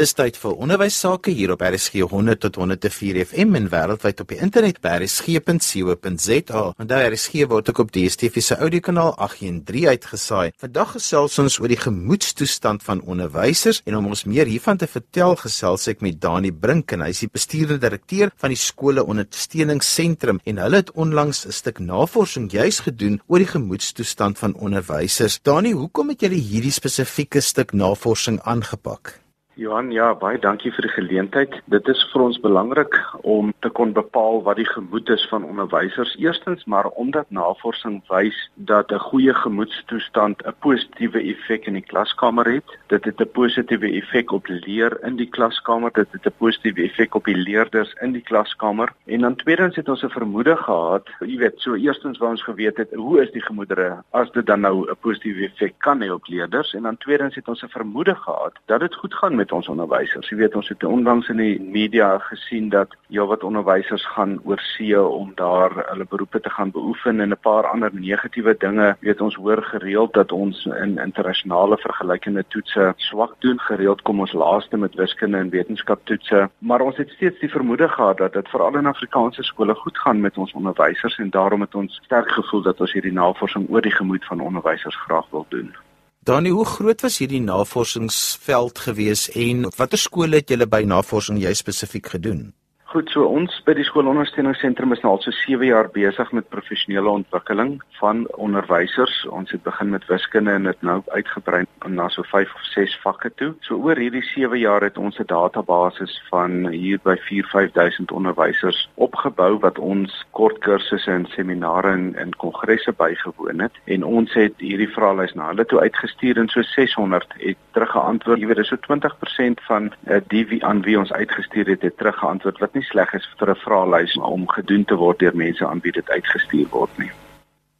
Dis tyd vir onderwys sake hier op RSG 100 tot 104 FM en wêreldwyd op die internet by rsg.co.za. Daar RSG word ook op DStv se audiokanaal 813 uitgesaai. Vandag gesels ons oor die gemoedstoestand van onderwysers en om ons meer hiervan te vertel, gesels ek met Dani Brink en hy is die bestuurende direkteur van die skole ondersteuningsentrum en hulle het onlangs 'n stuk navorsing juis gedoen oor die gemoedstoestand van onderwysers. Dani, hoekom het julle hierdie spesifieke stuk navorsing aangepak? Johan, ja, baie dankie vir die geleentheid. Dit is vir ons belangrik om te kon bepaal wat die gemoed is van onderwysers. Eerstens, maar omdat navorsing wys dat 'n goeie gemoedstoestand 'n positiewe effek in die klaskamer het. Dit het 'n positiewe effek op leer in die klaskamer, dit het 'n positiewe effek op die leerders in die klaskamer. En dan tweedens het ons 'n vermoede gehad, jy weet, so eerstens wou ons geweet het hoe is die gemoedere as dit dan nou 'n positiewe effek kan hê op leerders en dan tweedens het ons 'n vermoede gehad dat dit goed gaan met met ons onderwysers. Jy weet ons het onlangs in die media gesien dat ja wat onderwysers gaan oor see om daar hulle beroepe te gaan beoefen en 'n paar ander negatiewe dinge. Jy weet ons hoor gereeld dat ons in internasionale vergelykende toetse swak doen. Gereeld kom ons laaste met wiskunde en wetenskap toetse, maar ons het steeds die vermoede gehad dat dit veral in Afrikaanse skole goed gaan met ons onderwysers en daarom het ons sterk gevoel dat ons hierdie navorsing oor die gemoed van onderwysers graag wil doen. Dani, hoe groot was hierdie navorsingsveld gewees en watter skole het julle by navorsing jy spesifiek gedoen? Goed, so ons by die skoolondersteuningsentrum is nou al so 7 jaar besig met professionele ontwikkeling van onderwysers. Ons het begin met wiskunde en dit nou uitgebrei na so 5 of 6 vakke toe. So oor hierdie 7 jaar het ons 'n database van hier by 4-5000 onderwysers opgebou wat ons kort kursusse en seminare en, en kongresse bygewoon het en ons het hierdie vraelys na hulle toe uitgestuur en so 600 het teruggeantwoord. Jy weet, so 20% van uh, die wie aan wie ons uitgestuur het, het teruggeantwoord wat nie sleg is vir 'n vraelys om gedoen te word deur mense aan wie dit uitgestuur word nie.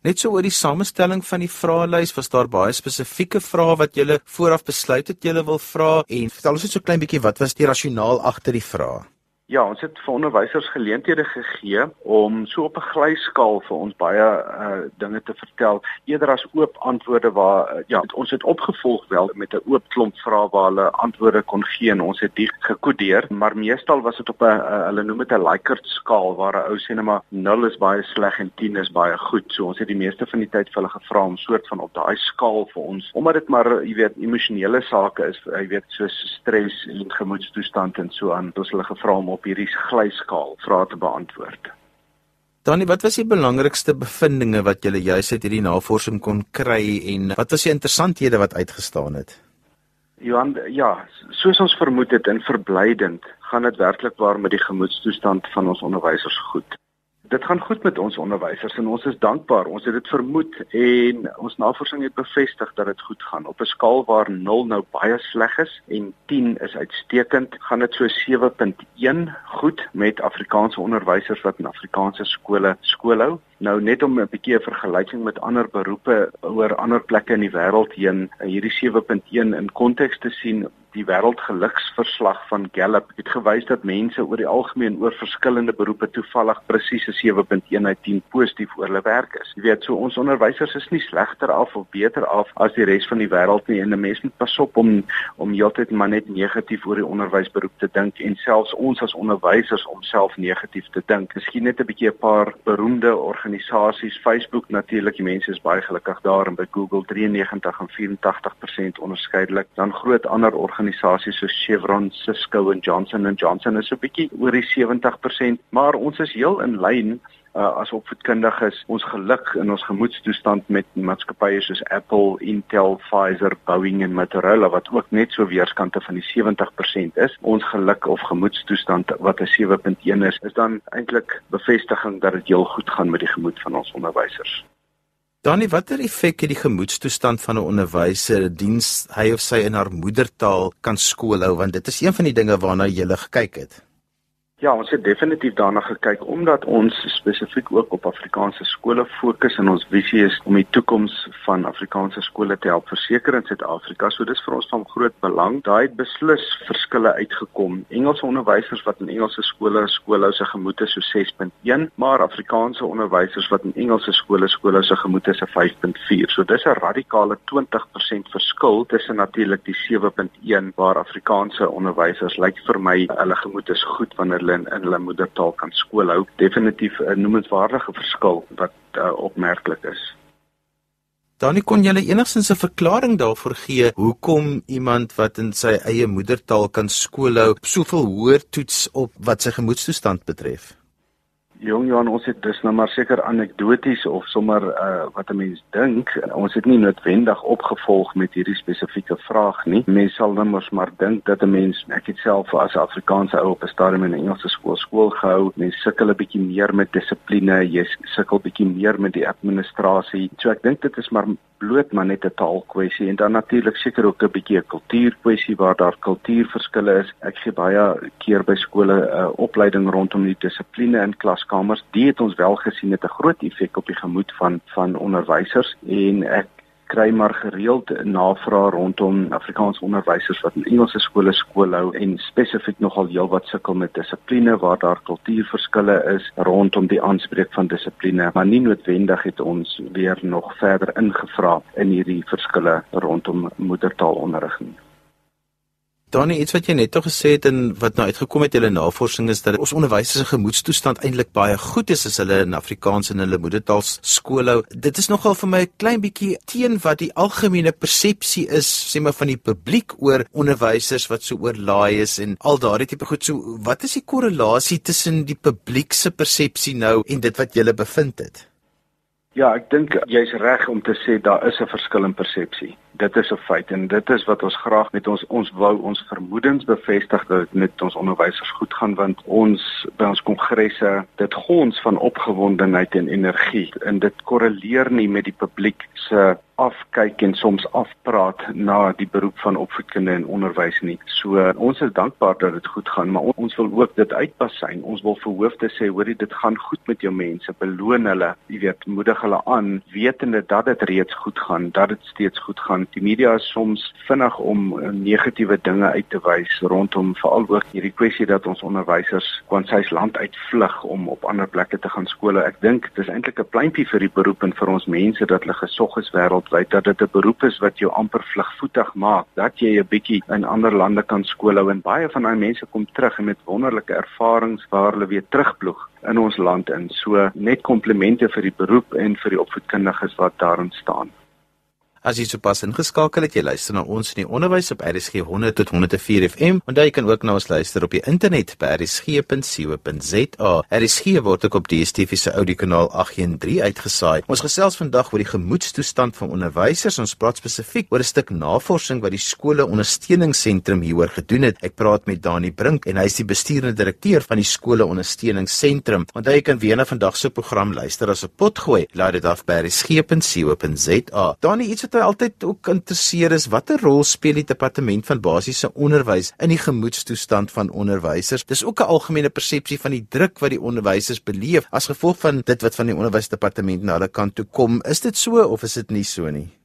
Net so oor die samestelling van die vraelys, was daar baie spesifieke vrae wat jy vooraf besluit het jy wil vra en vertel ons net so klein bietjie wat was die rasionaal agter die vrae? Ja, ons het vir onderwysers geleenthede gegee om so op 'n glyskaal vir ons baie uh dinge te vertel, eerder as oop antwoorde waar uh, ja, ons het opgevolg wel met 'n oop klomp vrae waar hulle antwoorde kon gee en ons het dit gekodeer, maar meestal was dit op 'n uh, hulle noem dit 'n Likert skaal waar 'n ou sê net maar 0 is baie sleg en 10 is baie goed. So ons het die meeste van die tyd vir hulle gevra om soort van op daai skaal vir ons, omdat dit maar jy weet emosionele sake is, jy weet soos stres en gemoedstoestand en so aan, ons hulle gevra om op op hierdie glyskaal vrae te beantwoord. Dani, wat was die belangrikste bevindinge wat julle juis uit hierdie navorsing kon kry en wat was die interessanthede wat uitgestaan het? Johan, ja, soos ons vermoed het en verblydend, gaan dit werklik waar met die gemoedstoestand van ons onderwysers goed dit gaan goed met ons onderwysers en ons is dankbaar. Ons het dit vermoed en ons navorsing het bevestig dat dit goed gaan. Op 'n skaal waar 0 nou baie sleg is en 10 is uitstekend, gaan dit so 7.1 goed met Afrikaanse onderwysers wat in Afrikaanse skole skoolhou. Nou net om 'n bietjie 'n vergelyking met ander beroepe oor ander plekke in die wêreld heen, hierdie 7.1 in konteks te sien, die wêreldgeluksverslag van Gallup het gewys dat mense oor die algemeen oor verskillende beroepe toevallig presies 'n 7.1 uit 10 positief oor hulle werk is. Jy weet, so ons onderwysers is nie slegter af of beter af as die res van die wêreld nie en 'n mens moet pas op om om heeltyd maar net negatief oor die onderwysberoep te dink en selfs ons as onderwysers om self negatief te dink. Miskien net 'n bietjie 'n paar beroemde organisasies, Facebook natuurlik, die mense is baie gelukkig daar en by Google 93 en 84% onderskeidelik. Dan groot ander organisasies organisasies soos Chevron, Cisco en Johnson & Johnson is so 'n bietjie oor die 70%, maar ons is heel in lyn uh, as opvoedkundiges ons geluk in ons gemoedstoestand met maatskappye soos Apple, Intel, Pfizer, Boeing en Motorola wat ook net so weerskante van die 70% is. Ons geluk of gemoedstoestand wat 'n 7.1 is, is dan eintlik bevestiging dat dit heel goed gaan met die gemoed van ons onderwysers. Dani, watter effek het die gemoedstoestand van 'n onderwyser diens hy of sy in haar moedertaal kan skoolhou want dit is een van die dinge waarna jy gele gekyk het. Ja, ons het definitief daarna gekyk omdat ons spesifiek ook op Afrikaanse skole fokus en ons visie is om die toekoms van Afrikaanse skole te help verseker in Suid-Afrika. So dis vir ons van groot belang. Daai het beslis verskille uitgekom. Engelse onderwysers wat in Engelse skole skoolhou se gemoed is so 6.1, maar Afrikaanse onderwysers wat in Engelse skole skoolhou se gemoed is 'n 5.4. So dis 'n radikale 20% verskil tussen natuurlik die 7.1 waar Afrikaanse onderwysers lyk vir my hulle gemoed is goed wanneer hulle in hulle moedertaal kan skoolhou. Definitief 'n noemenswaardige verskil wat uh, opmerklik is. Danie kon jy enigstens 'n verklaring daarvoor gee hoekom iemand wat in sy eie moedertaal kan skoolhou soveel hoër toets op wat sy gemoedstoestand betref? Jong Johan, ons het dus nou maar seker anekdoties of sommer uh, wat 'n mens dink. Ons het nie noodwendig opgevolg met hierdie spesifieke vraag nie. Mense sal dan mos maar dink dat 'n mens, ek het self as Afrikaanse ou op 'n stadium in 'n Engelse skool skool gehou, mense sukkel 'n bietjie meer met dissipline, jy sukkel bietjie meer met die administrasie. So ek dink dit is maar bloot maar net 'n taalkwessie en dan natuurlik seker ook 'n bietjie 'n kultuurkwessie waar daar kultuurverskille is. Ek gee baie keer by skole 'n uh, opleiding rondom die dissipline in klaskamers. Dit het ons wel gesien het 'n groot effek op die gemoed van van onderwysers en ek kry maar gereeld navrae rondom Afrikaanse onderwysers wat in Engelse skole skoolhou en spesifiek nogal heelwat sukkel met dissipline waar daar kultuurverskille is rondom die aanspreek van dissipline maar nie noodwendig het ons weer nog verder ingevra in hierdie verskille rondom moedertaalonderrig nie. Donnie, iets wat jy net tog gesê het en wat nou uitgekom het in hulle navorsing is dat ons onderwysers se gemoedstoestand eintlik baie goed is as hulle in Afrikaans in hulle moedertaal skool hou. Dit is nogal vir my 'n klein bietjie teen wat die algemene persepsie is, sê maar van die publiek oor onderwysers wat so oorlaai is en al daardie tipe goed. So, wat is die korrelasie tussen die publiek se persepsie nou en dit wat jy bevind het? Ja, ek dink jy's reg om te sê daar is 'n verskil in persepsie. Dit is 'n feit en dit is wat ons graag met ons ons wou ons vermoedens bevestig dat dit met ons onderwysers goed gaan want ons by ons kongresse dit gons van opgewondenheid en energie en dit korreleer nie met die publiek se afkyk en soms afpraat na die beroep van opvoedkunde en onderwys nie. So ons is dankbaar dat dit goed gaan, maar ons wil ook dit uitpasyn. Ons wil vir hoofde sê, hoorie, dit gaan goed met jou mense. Beloon hulle, jy weet, moedig hulle aan, wetende dat dit reeds goed gaan, dat dit steeds goed gaan. Die media is soms vinnig om uh, negatiewe dinge uit te wys rondom veral ook hierdie kwessie dat ons onderwysers kwansys land uitvlug om op ander plekke te gaan skole. Ek dink dis eintlik 'n pleintjie vir die beroep en vir ons mense dat hulle gesog is wêreld wêreldwyd dat dit 'n beroep is wat jou amper vlugvoetig maak, dat jy 'n bietjie in ander lande kan skoolhou en baie van daai mense kom terug en met wonderlike ervarings waar hulle weer terugploeg in ons land in. So net komplimente vir die beroep en vir die opvoedkundiges wat daarin staan. As jy sopas ingeskakel het, jy luister na ons in die onderwys op RSG 100 tot 104 FM, en jy kan ook na ons luister op die internet by rsg.co.za. RSG word ook op die DSTV se audiokanaal 813 uitgesaai. Ons gesels vandag oor die gemoedstoestand van onderwysers. Ons praat spesifiek oor 'n stuk navorsing wat die skole ondersteuningsentrum hieroor gedoen het. Ek praat met Dani Brink en hy is die bestuurende direkteur van die skole ondersteuningsentrum. Onthou jy kan weer na vandag se program luister as 'n potgooi. Laai dit af by rsg.co.za. Dani, iets wat my altyd ook interesseer is watter rol speel die departement van basiese onderwys in die gemoedstoestand van onderwysers? Dis ook 'n algemene persepsie van die druk wat die onderwysers beleef as gevolg van dit wat van die onderwysdepartement na hulle kant toe kom. Is dit so of is dit nie so nie?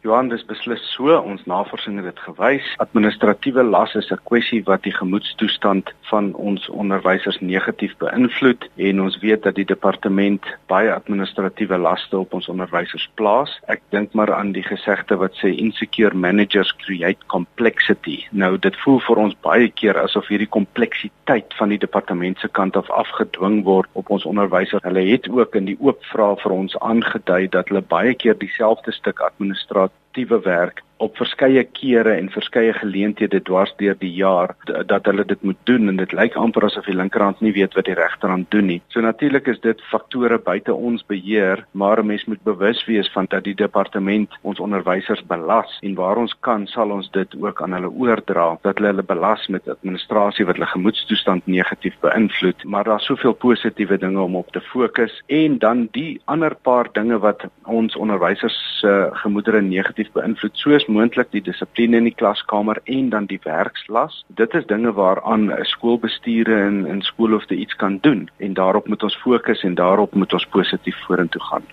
Johan, dis beslis so. Ons navorsing het dit gewys. Administratiewe las is 'n kwessie wat die gemoedstoestand van ons onderwysers negatief beïnvloed en ons weet dat die departement baie administratiewe laste op ons onderwysers plaas. Ek dink maar aan die gesegde wat sê insecure managers create complexity. Nou dit voel vir ons baie keer asof hierdie kompleksiteit van die departement se kant af afgedwing word op ons onderwysers. Hulle het ook in die oop vrae vir ons aangedui dat hulle baie keer dieselfde stuk administrasie aktiewe werk op verskeie kere en verskeie geleenthede dwars deur die jaar dat hulle dit moet doen en dit lyk amper asof die linkerhand nie weet wat die regterhand doen nie. So natuurlik is dit faktore buite ons beheer, maar 'n mens moet bewus wees van dat die departement ons onderwysers belas en waar ons kan sal ons dit ook aan hulle oordra dat hulle hulle belas met administrasie wat hulle gemoedstoestand negatief beïnvloed, maar daar's soveel positiewe dinge om op te fokus en dan die ander paar dinge wat ons onderwysers se uh, gemoedere negatief beïnvloed soos moontlik die dissipline in die klaskamer en dan die werkslas. Dit is dinge waaraan 'n skoolbestuur en 'n skoolhoofde iets kan doen en daarop moet ons fokus en daarop moet ons positief vorentoe gaan.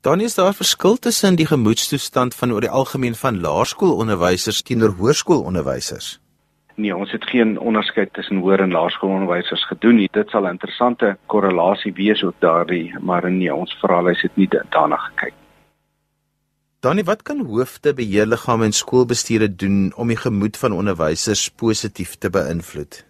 Dan is daar verskil tussen die gemoedstoestand van oor die algemeen van laerskoolonderwysers teenoor hoërskoolonderwysers. Nee, ons het geen onderskeid tussen hoër en laerskoolonderwysers gedoen nie. Dit sal 'n interessante korrelasie wees ook daardie, maar nee, ons vraelys het nie daarna gekyk. Danie, wat kan hoofde beheerliggame en skoolbestuure doen om die gemoed van onderwysers positief te beïnvloed?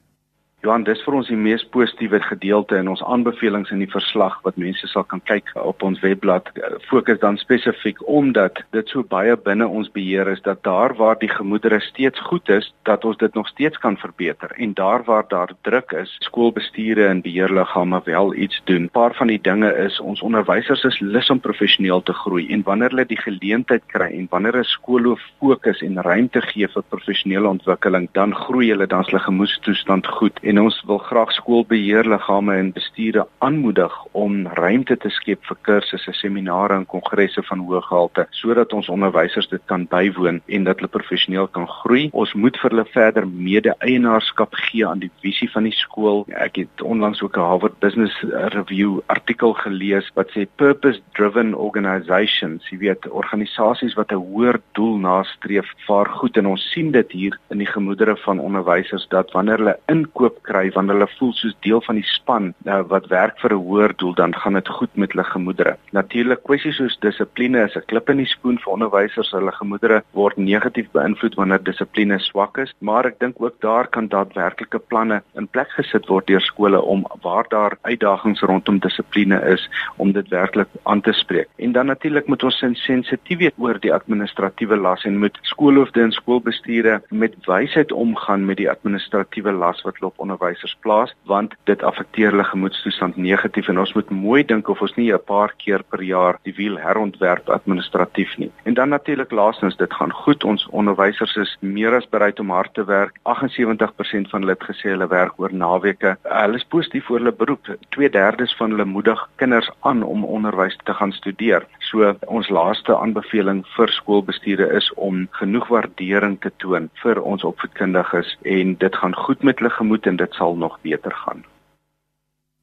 Johan, dis vir ons die mees positiewe gedeelte in ons aanbevelings in die verslag wat mense sal kan kyk op ons webblad. Fokus dan spesifiek omdat dit so baie binne ons beheer is dat daar waar die gemoedere steeds goed is, dat ons dit nog steeds kan verbeter en daar waar daar druk is, skoolbestuure en beheerliggame wel iets doen. 'n Paar van die dinge is ons onderwysers is lus om professioneel te groei en wanneer hulle die geleentheid kry en wanneer 'n skool fokus en ruimte gee vir professionele ontwikkeling, dan groei hulle dan se gemoedstoestand goed en ons wil graag skoolbeheerliggame en bestuure aanmoedig om ruimte te skep vir kursusse, seminare en kongresse van hoë gehalte sodat ons onderwysers dit kan bywoon en dat hulle professioneel kan groei. Ons moet vir hulle verder mede-eienaarskap gee aan die visie van die skool. Ek het onlangs ook 'n Harvard Business Review artikel gelees wat sê purpose-driven organizations, jy weet, organisasies wat 'n hoër doel nastreef, vaar goed en ons sien dit hier in die gemoedere van onderwysers dat wanneer hulle inkoop kry wanneer hulle voel soos deel van die span uh, wat werk vir 'n hoër doel dan gaan dit goed met hulle gemoedere. Natuurlik kwessies soos dissipline is 'n klip in die skoen vir onderwysers. Hulle gemoedere word negatief beïnvloed wanneer dissipline swak is, maar ek dink ook daar kan daadwerklike planne in plek gesit word deur skole om waar daar uitdagings rondom dissipline is om dit werklik aan te spreek. En dan natuurlik moet ons sensitief wees oor die administratiewe las en moet skoolhoofde en skoolbestuure met wysheid omgaan met die administratiewe las wat loop onderwysers plaas want dit affekteer hulle gemoedstoestand negatief en ons moet mooi dink of ons nie 'n paar keer per jaar die wiel herontwerp administratief nie. En dan natuurlik laastens dit gaan goed ons onderwysers is meer as bereid om hard te werk. 78% van hulle het gesê hulle werk oor naweke. Hulle is positief oor hulle beroep. 2/3 van hulle moedig kinders aan om onderwys te gaan studeer. So ons laaste aanbeveling vir skoolbestuure is om genoeg waardering te toon vir ons opvoedkundiges en dit gaan goed met hulle gemoed en dit sal nog beter gaan.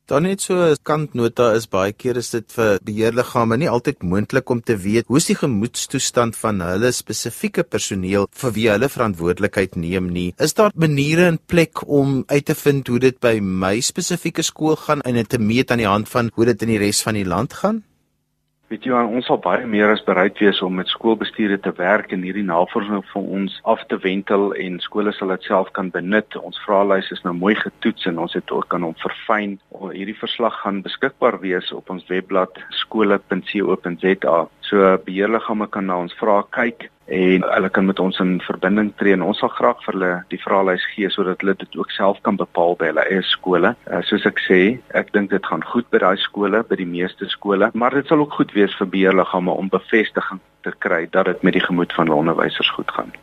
Dan net so 'n kantnota is baie keer is dit vir beheerliggame nie altyd moontlik om te weet hoe is die gemoedstoestand van hulle spesifieke personeel vir wie hulle verantwoordelikheid neem nie. Is daar maniere in plek om uit te vind hoe dit by my spesifieke skool gaan en dit te meet aan die hand van hoe dit in die res van die land gaan? Weet jy ons sal baie meer as bereid wees om met skoolbestuure te werk en hierdie navorsing vir ons af te wentel en skole sal dit self kan benut. Ons vraelys is nou mooi getoets en ons het ook kan hom verfyn. Hierdie verslag gaan beskikbaar wees op ons webblad skole.co.za. So beheerliggame kan na ons vrae kyk en hulle kan met ons in verbinding tree en ons sal graag vir hulle die vraelys gee sodat hulle dit ook self kan bepaal by hulle eie skole. Uh, soos ek sê, ek dink dit gaan goed by daai skole, by die meeste skole, maar dit sal ook goed wees vir beheerliggame om bevestiging te kry dat dit met die gemoed van hulle onderwysers goed gaan.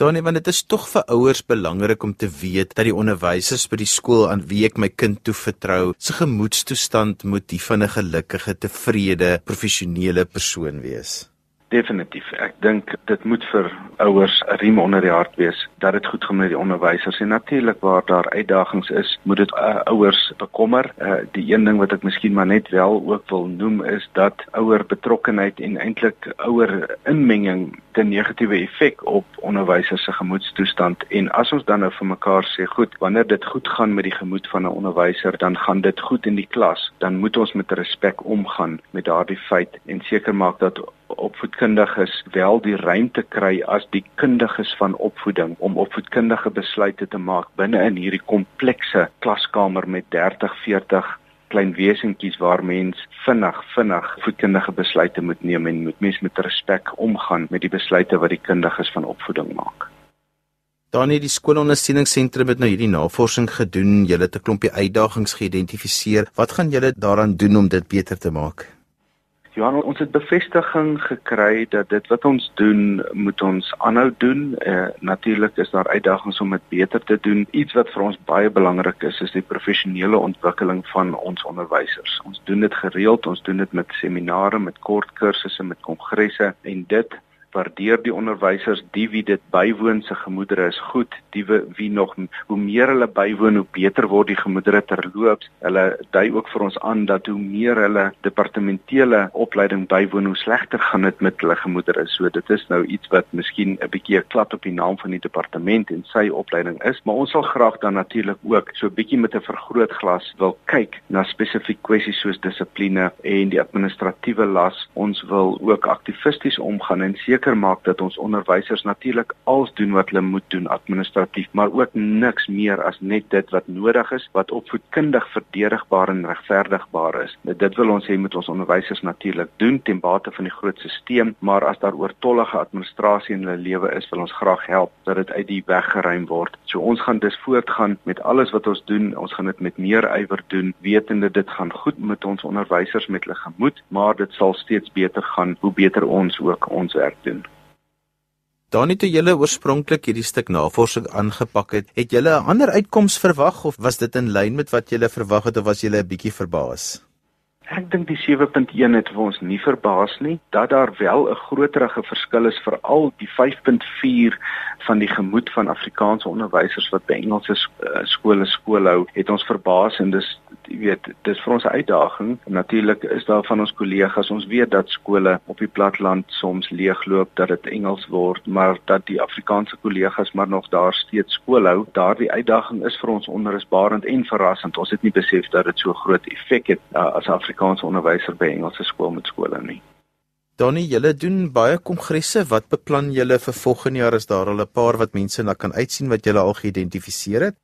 Danie, want dit is tog vir ouers belangrik om te weet dat die onderwysers by die skool aan wie ek my kind toevertrou, se gemoedstoestand moet die van 'n gelukkige, tevrede, professionele persoon wees. Definitief. Ek dink dit moet vir ouers 'n riem onder die hart wees dat dit goed gaan met die onderwysers en natuurlik waar daar uitdagings is, moet dit uh, ouers bekommer. Uh, die een ding wat ek miskien maar net wel ook wil noem is dat ouer betrokkenheid en eintlik ouer inmenging 'n negatiewe effek op onderwysers se gemoedstoestand en as ons dan nou vir mekaar sê, goed, wanneer dit goed gaan met die gemoed van 'n onderwyser, dan gaan dit goed in die klas, dan moet ons met respek omgaan met daardie feit en seker maak dat opvoedkundiges wel die ruimte kry as die kundiges van opvoeding om opvoedkundige besluite te maak binne in hierdie komplekse klaskamer met 30, 40 klein wesentjies waar mens vinnig vinnig voedkundige besluite moet neem en moet mens met respek omgaan met die besluite wat die kundiges van opvoeding maak. Dan het die skoolondersteuningsentrum met nou hierdie navorsing gedoen, julle het 'n klompie uitdagings geïdentifiseer. Wat gaan julle daaraan doen om dit beter te maak? Johan, ons het bevestiging gekry dat dit wat ons doen, moet ons aanhou doen. Eh natuurlik is daar uitdagings om dit beter te doen. Iets wat vir ons baie belangrik is, is die professionele ontwikkeling van ons onderwysers. Ons doen dit gereeld, ons doen dit met seminare, met kort kursusse, met kongresse en dit waardeer die onderwysers, die wie dit bywoon se gemoedere is goed, die wie nog hoe meer hulle bywoon, hoe beter word die gemoedere terloops. Hulle dui ook vir ons aan dat hoe meer hulle departementele opleiding bywoon, hoe slegter gaan dit met hulle gemoedere. So dit is nou iets wat miskien 'n bietjie 'n klap op die naam van die departement en sy opleiding is, maar ons sal graag dan natuurlik ook so 'n bietjie met 'n vergrootglas wil kyk na spesifieke kwessies soos dissipline en die administratiewe las. Ons wil ook aktivisties omgaan en seker maak dat ons onderwysers natuurlik alles doen wat hulle moet doen administratief, maar ook niks meer as net dit wat nodig is wat opvoedkundig verdedigbaar en regverdigbaar is. Dit wil ons hê moet ons onderwysers natuurlik doen ten bate van die groot stelsel, maar as daar oortollige administrasie in hulle lewe is, wil ons graag help dat dit uit die weg geruim word. So ons gaan dus voortgaan met alles wat ons doen. Ons gaan dit met meer ywer doen, wetende dit gaan goed met ons onderwysers met hulle gemoed, maar dit sal steeds beter gaan hoe beter ons ook ons werk doen. Dan het julle oorspronklik hierdie stuk navorsing aangepak het, het julle 'n ander uitkoms verwag of was dit in lyn met wat julle verwag het of was julle 'n bietjie verbaas? Ek dink die 7.1 het vir ons nie verbaas nie dat daar wel 'n groterige verskil is veral die 5.4 van die gemoed van Afrikaanse onderwysers wat by Engelse eh, skole skool hou het ons verbaas en dis jy weet dis vir ons 'n uitdaging natuurlik is daar van ons kollegas ons weet dat skole op die platteland soms leegloop dat dit Engels word maar dat die Afrikaanse kollegas maar nog daar steeds skool hou daardie uitdaging is vir ons onrusbarend en verrassend ons het nie besef dat dit so groot effek het uh, as Afrika Afrikaanse onderwyser by Engelse skool met skole nie. Donnie, julle doen baie kongresse. Wat beplan julle vir volgende jaar? Is daar al 'n paar wat mense na kan uitsien wat julle al geïdentifiseer het?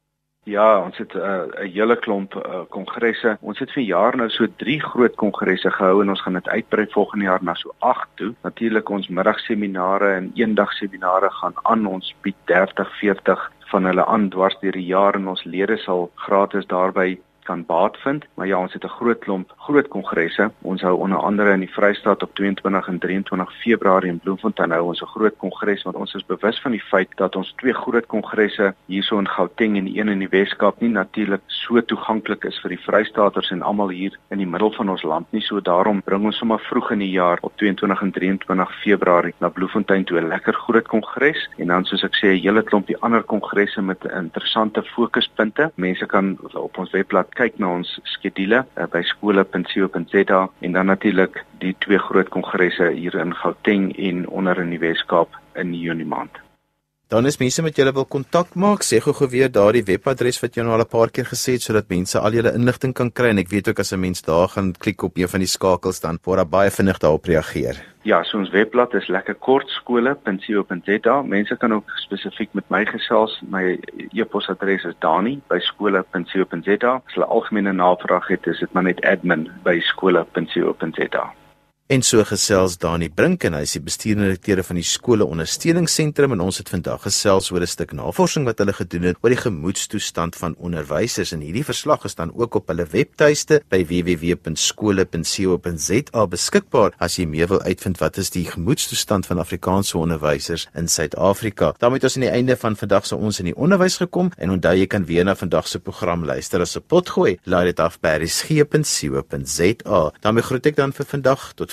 Ja, ons het 'n uh, hele klomp uh, kongresse. Ons het vir jaar nou so 3 groot kongresse gehou en ons gaan dit uitbrei volgende jaar na so 8 toe. Natuurlik ons middagseminare en eendagseminare gaan aan. Ons bied 30, 40 van hulle aan dwars deur die jaar en ons lede sal gratis daarby kan baat vind. Maar ja, ons het 'n groot klomp groot kongresse. Ons hou onder andere in die Vrystaat op 22 en 23 Februarie in Bloemfontein hou ons 'n groot kongres want ons is bewus van die feit dat ons twee groot kongresse hierso in Gauteng en een in die Weskaap nie natuurlik so toeganklik is vir die Vrystaaters en almal hier in die middel van ons land nie. So daarom bring ons sommer vroeg in die jaar op 22 en 23 Februarie na Bloemfontein toe 'n lekker groot kongres en dan soos ek sê 'n hele klompie ander kongresse met interessante fokuspunte. Mense kan op ons webblad kyk na ons skedule uh, by skole.co.za en dan natuurlik die twee groot kongresse hier in Gauteng en onder in die Weskaap in Junie maand. Dan is mense met julle wil kontak maak, sê gou-gou weer daardie webadres wat jy nou al 'n paar keer gesê het sodat mense al julle inligting kan kry en ek weet ook as 'n mens daar gaan klik op een van die skakels dan word daar baie vinnig daarop reageer. Ja, so ons webblad is lekker kort skole.co.za. Mense kan ook spesifiek met my gesels. My e-posadres is dani@skole.co.za. As hulle algemene navraag het, is dit maar net admin@skole.co.za. En so gesels Dani Brink en hy is die bestuurende direkteur van die skole ondersteuningsentrum en ons het vandag gesels oor 'n stuk navorsing wat hulle gedoen het oor die gemoedstoestand van onderwysers en hierdie verslag is dan ook op hulle webtuiste by www.skole.co.za beskikbaar as jy meer wil uitvind wat is die gemoedstoestand van Afrikaanse onderwysers in Suid-Afrika. daarmee het ons aan die einde van vandag se ons in die onderwys gekom en onthou jy kan weer na vandag se program luister as 'n potgooi laai dit af by resgep.co.za. daarmee groet ek dan vir vandag tot